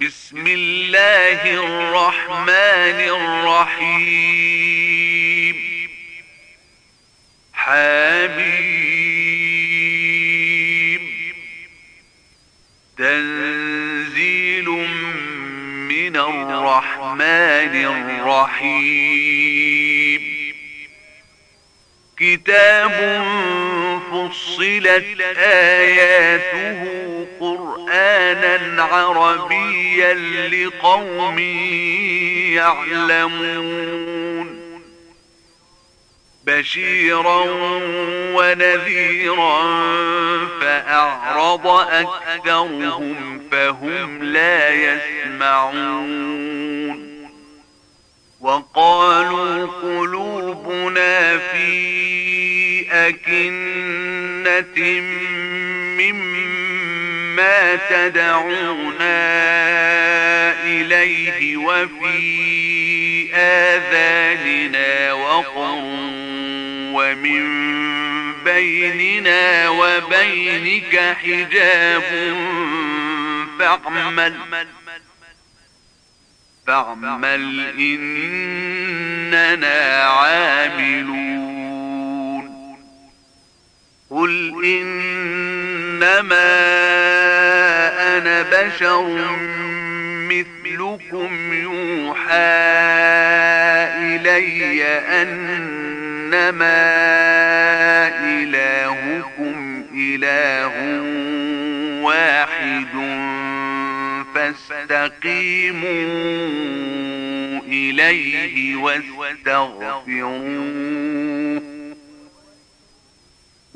بسم الله الرحمن الرحيم. حبيب تنزيل من الرحمن الرحيم. كتاب فصلت آياته قرآنا عربيا لقوم يعلمون. بشيرا ونذيرا فأعرض أكثرهم فهم لا يسمعون. وقالوا قلوبنا في أكنة مما تدعونا إليه وفي آذاننا وقر ومن بيننا وبينك حجاب فاعمل فاعمل إننا عاملون. قل إنما أنا بشر مثلكم يوحى إلي أنما إلهكم إله واحد فاستقيموا إليه واستغفروه.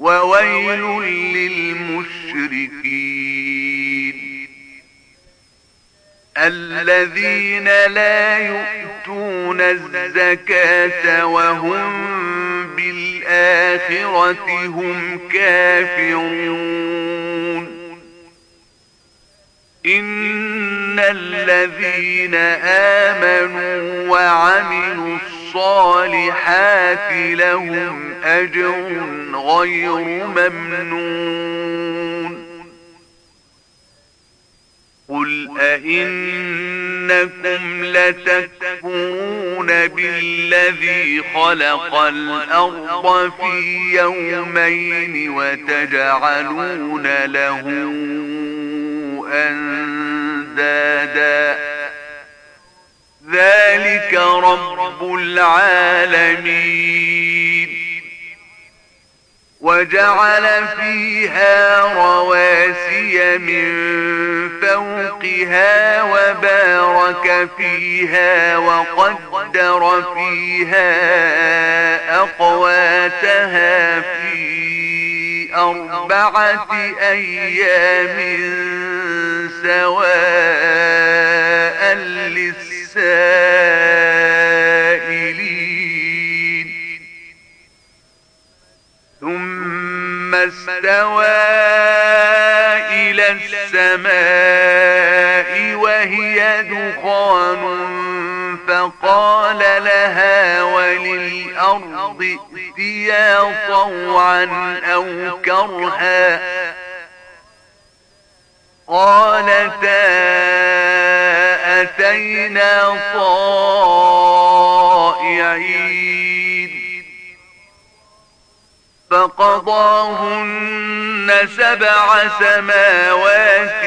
وويل للمشركين. الذين لا يؤتون الزكاة وهم بالآخرة هم كافرون. إن الذين آمنوا وعملوا الصالحات لهم أجر غير ممنون. قل أئنكم لتكفرون بالذي خلق الأرض في يومين وتجعلون له أندادا. ذلك رب العالمين. وجعل فيها رواسي من فوقها وبارك فيها وقدر فيها أقواتها في أربعة أيام سواء للسائلين ثم استوى إلى السماء وهي دخان فقال لها وللأرض ائتيا طوعا أو كرها. قالتا أتينا طائعين. فقضاهن سبع سماوات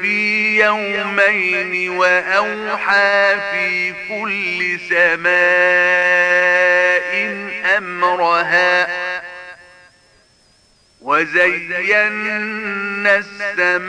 في يومين وأوحى في كل سماء أمرها وزينا السماء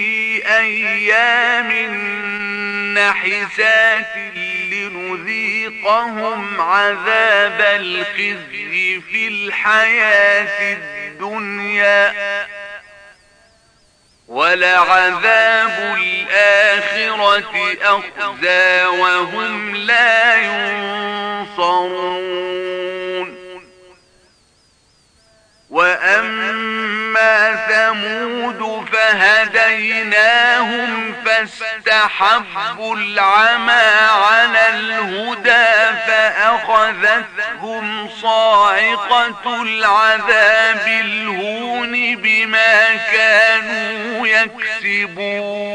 أيام نحسات لنذيقهم عذاب الخزي في الحياة الدنيا ولعذاب الآخرة أخزى وهم لا ينصرون. وأما ثمود فهديناهم فاستحبوا العمى على الهدى فأخذتهم صاعقة العذاب الهون بما كانوا يكسبون.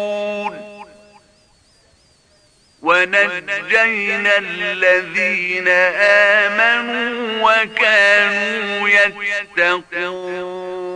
ونجينا الذين آمنوا وكانوا يتقون.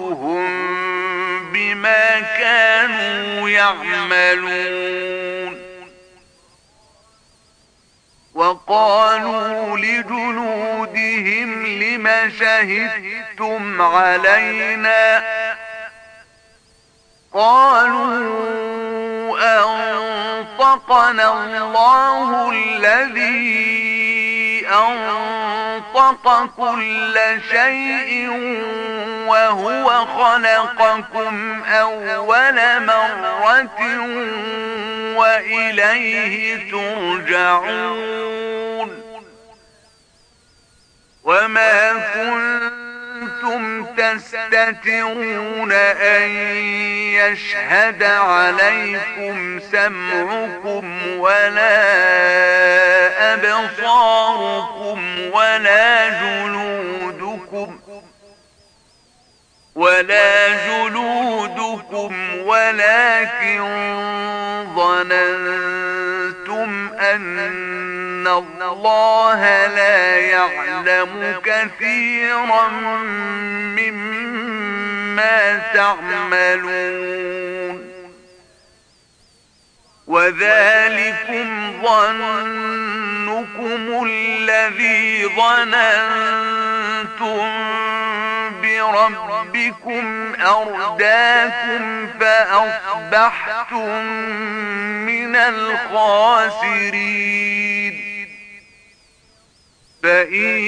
يعملون. وقالوا لجلودهم لم شهدتم علينا؟ قالوا أنطقنا الله الذي أنطق كل شيء وهو خلقكم أول مرة وإليه ترجعون. وما كنتم تستترون أن يشهد عليكم سمعكم ولا أبصاركم ولا جلودكم ولا جلودكم ولكن ظننتم أن الله لا يعلم كثيرا مما تعملون. وذلكم ظنكم الذي ظننتم بربكم أرداكم فأصبحتم من الخاسرين. فإن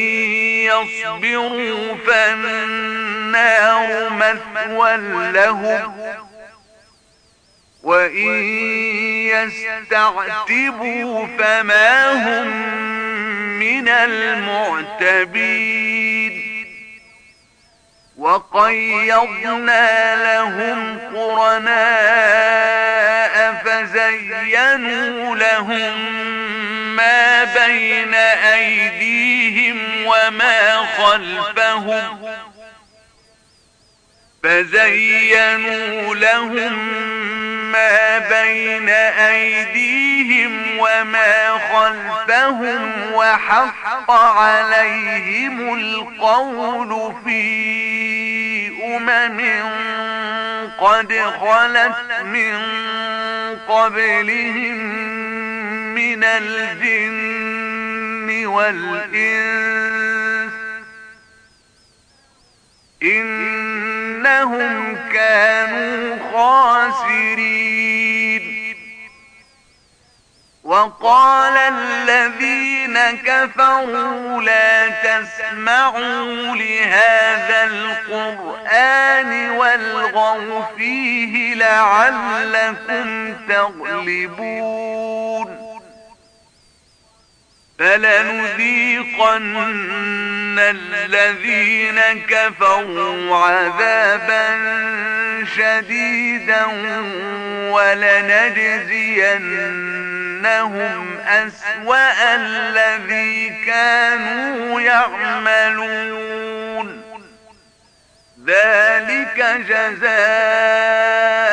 يصبروا فالنار مثوى لهم وإن يستعتبوا فما هم من المعتبين وقيضنا لهم قرناء فزينوا لهم ما بين أيديهم وما خلفهم فزينوا لهم ما بين أيديهم وما خلفهم وحق عليهم القول في أمم قد خلت من قبلهم من الجن والإنس إنهم كانوا خاسرين. وقال الذين كفروا لا تسمعوا لهذا القرآن والغوا فيه لعلكم تغلبون. فلنذيقن الذين كفروا عذابا شديدا ولنجزينهم أسوأ الذي كانوا يعملون. ذلك جزاء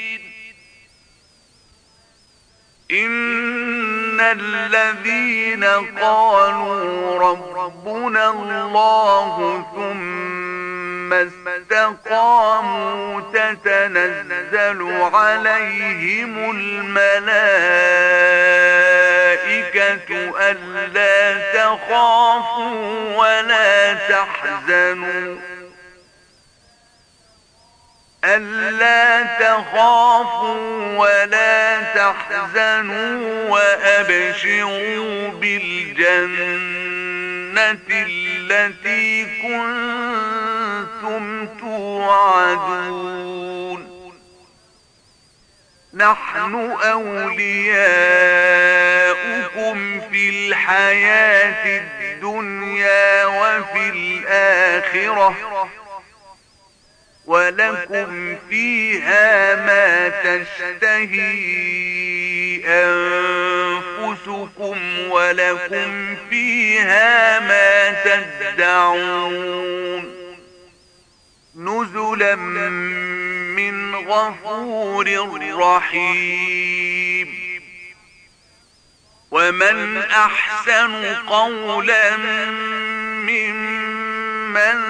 إن الذين قالوا ربنا الله ثم استقاموا تتنزل عليهم الملائكة ألا تخافوا ولا تحزنوا ألا تخافوا ولا تحزنوا وأبشروا بالجنة التي كنتم توعدون. نحن أولياؤكم في الحياة الدنيا وفي الآخرة. ولكم فيها ما تشتهي أنفسكم ولكم فيها ما تدعون نزلا من غفور رحيم ومن أحسن قولا ممن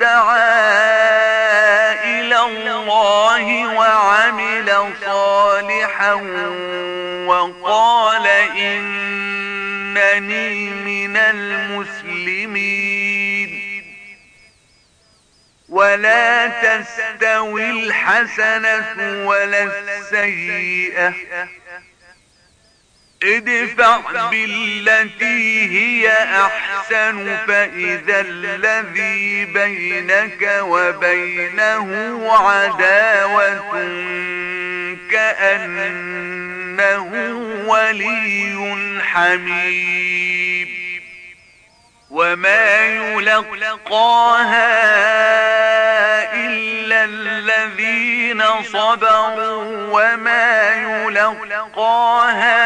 دعا الله وعمل صالحا وقال إنني من المسلمين. ولا تستوي الحسنة ولا السيئة. ادفع بالتي هي أحسن فإذا الذي بينك وبينه عداوة كأنه ولي حميم. وما يلقاها إلا الذين صبروا وما يلقاها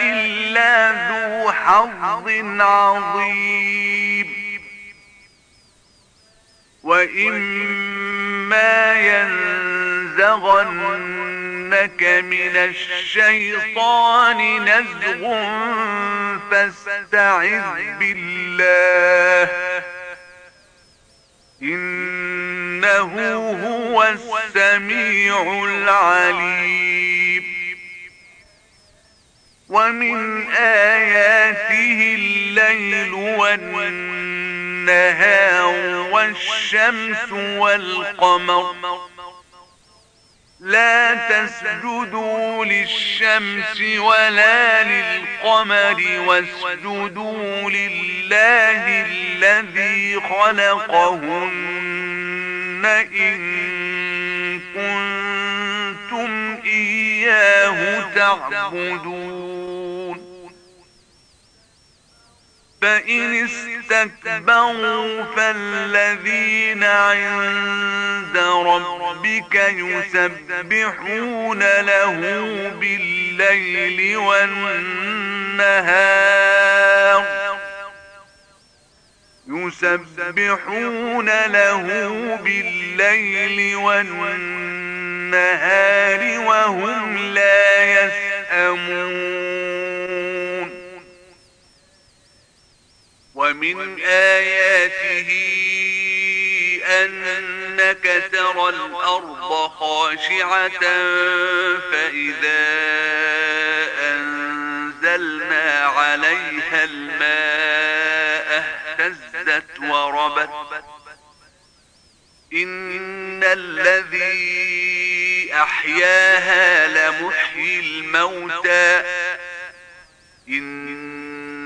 إلا ذو حظ عظيم. وإما ينزغنك من الشيطان نزغ فاستعذ بالله. إنه هو السميع العليم. ومن آياته الليل والنهار والشمس والقمر. لا تسجدوا للشمس ولا للقمر واسجدوا لله الذي خلقهن إن كنتم إياه تعبدون. فإن استكبروا فالذين عند ربك يسبحون له بالليل والنهار يسبحون له بالليل والنهار وهم لا يسأمون ومن آياته أنك ترى الأرض خاشعة فإذا أنزلنا عليها الماء اهتزت وربت. إن الذي أحياها لمحيي الموتى. إن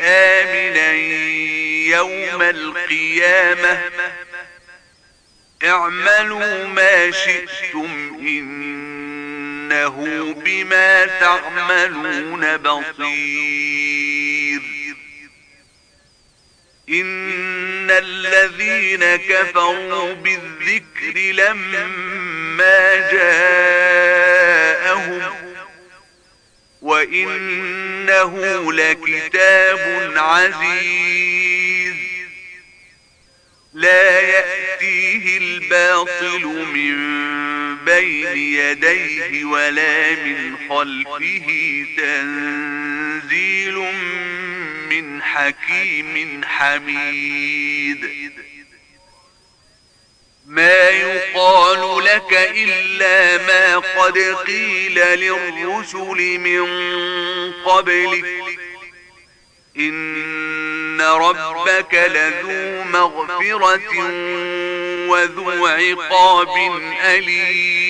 آمنا يوم القيامة. اعملوا ما شئتم إنه بما تعملون بصير. إن الذين كفروا بالذكر لما جاءهم وإنه لكتاب عزيز. لا يأتيه الباطل من بين يديه ولا من خلفه تنزيل من حكيم حميد. ما يقال لك إلا ما قد قيل للرسل من قبلك. إن ربك لذو مغفرة وذو عقاب أليم.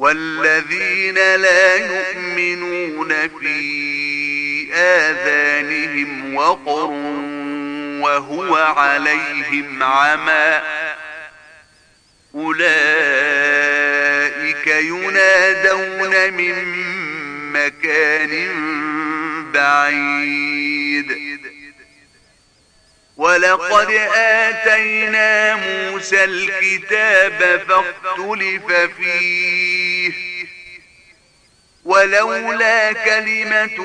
والذين لا يؤمنون في آذانهم وقر وهو عليهم عمى أولئك ينادون من مكان بعيد ولقد آتينا موسى الكتاب فاختلف فيه. ولولا كلمة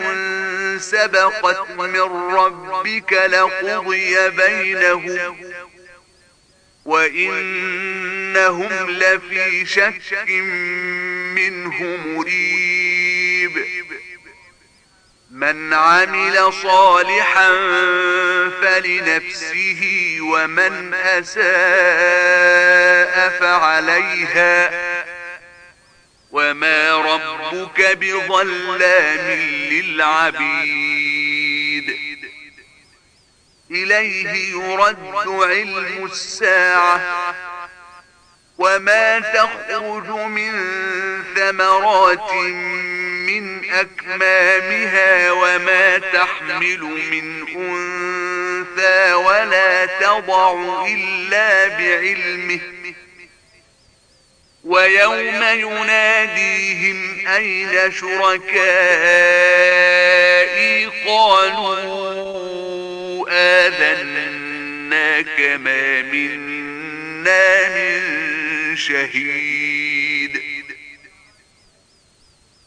سبقت من ربك لقضي بينهم وإنهم لفي شك منه مريب. من عمل صالحا فلنفسه ومن أساء فعليها وما ربك بظلام للعبيد. إليه يرد علم الساعة وما تخرج من ثمرات أكمامها وما تحمل من أنثى ولا تضع إلا بعلمه. ويوم يناديهم أين شركائي؟ قالوا آذناك ما منا من شهيد.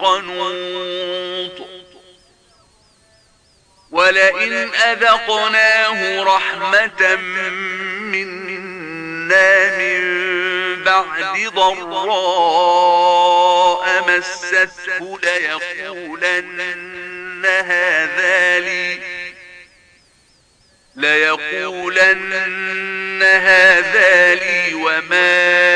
قنوط ولئن أذقناه رحمة منا من بعد ضراء مسته ليقولن هذا لي ليقولن هذا لي وما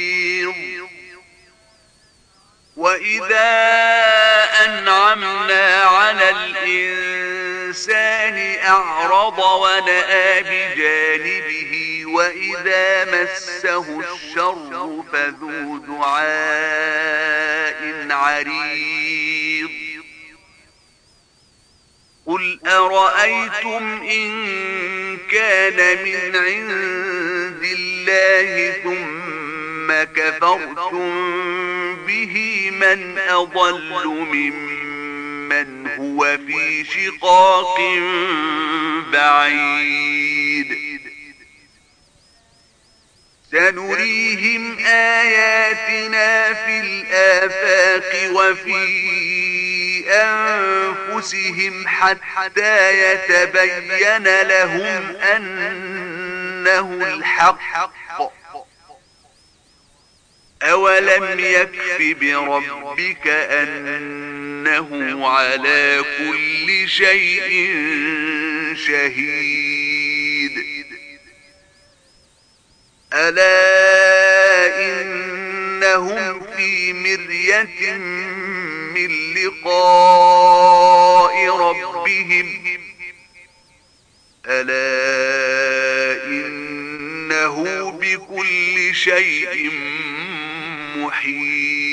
وإذا أنعمنا على الإنسان أعرض ونأى بجانبه وإذا مسه الشر فذو دعاء عريض قل أرأيتم إن كان من عند الله ثم كفرتم به من أضل ممن هو في شقاق بعيد. سنريهم آياتنا في الآفاق وفي أنفسهم حتى يتبين لهم أنه الحق. أولم يكف بربك أنه على كل شيء شهيد ألا إنهم في مرية من لقاء ربهم ألا إنه بكل شيء محيط.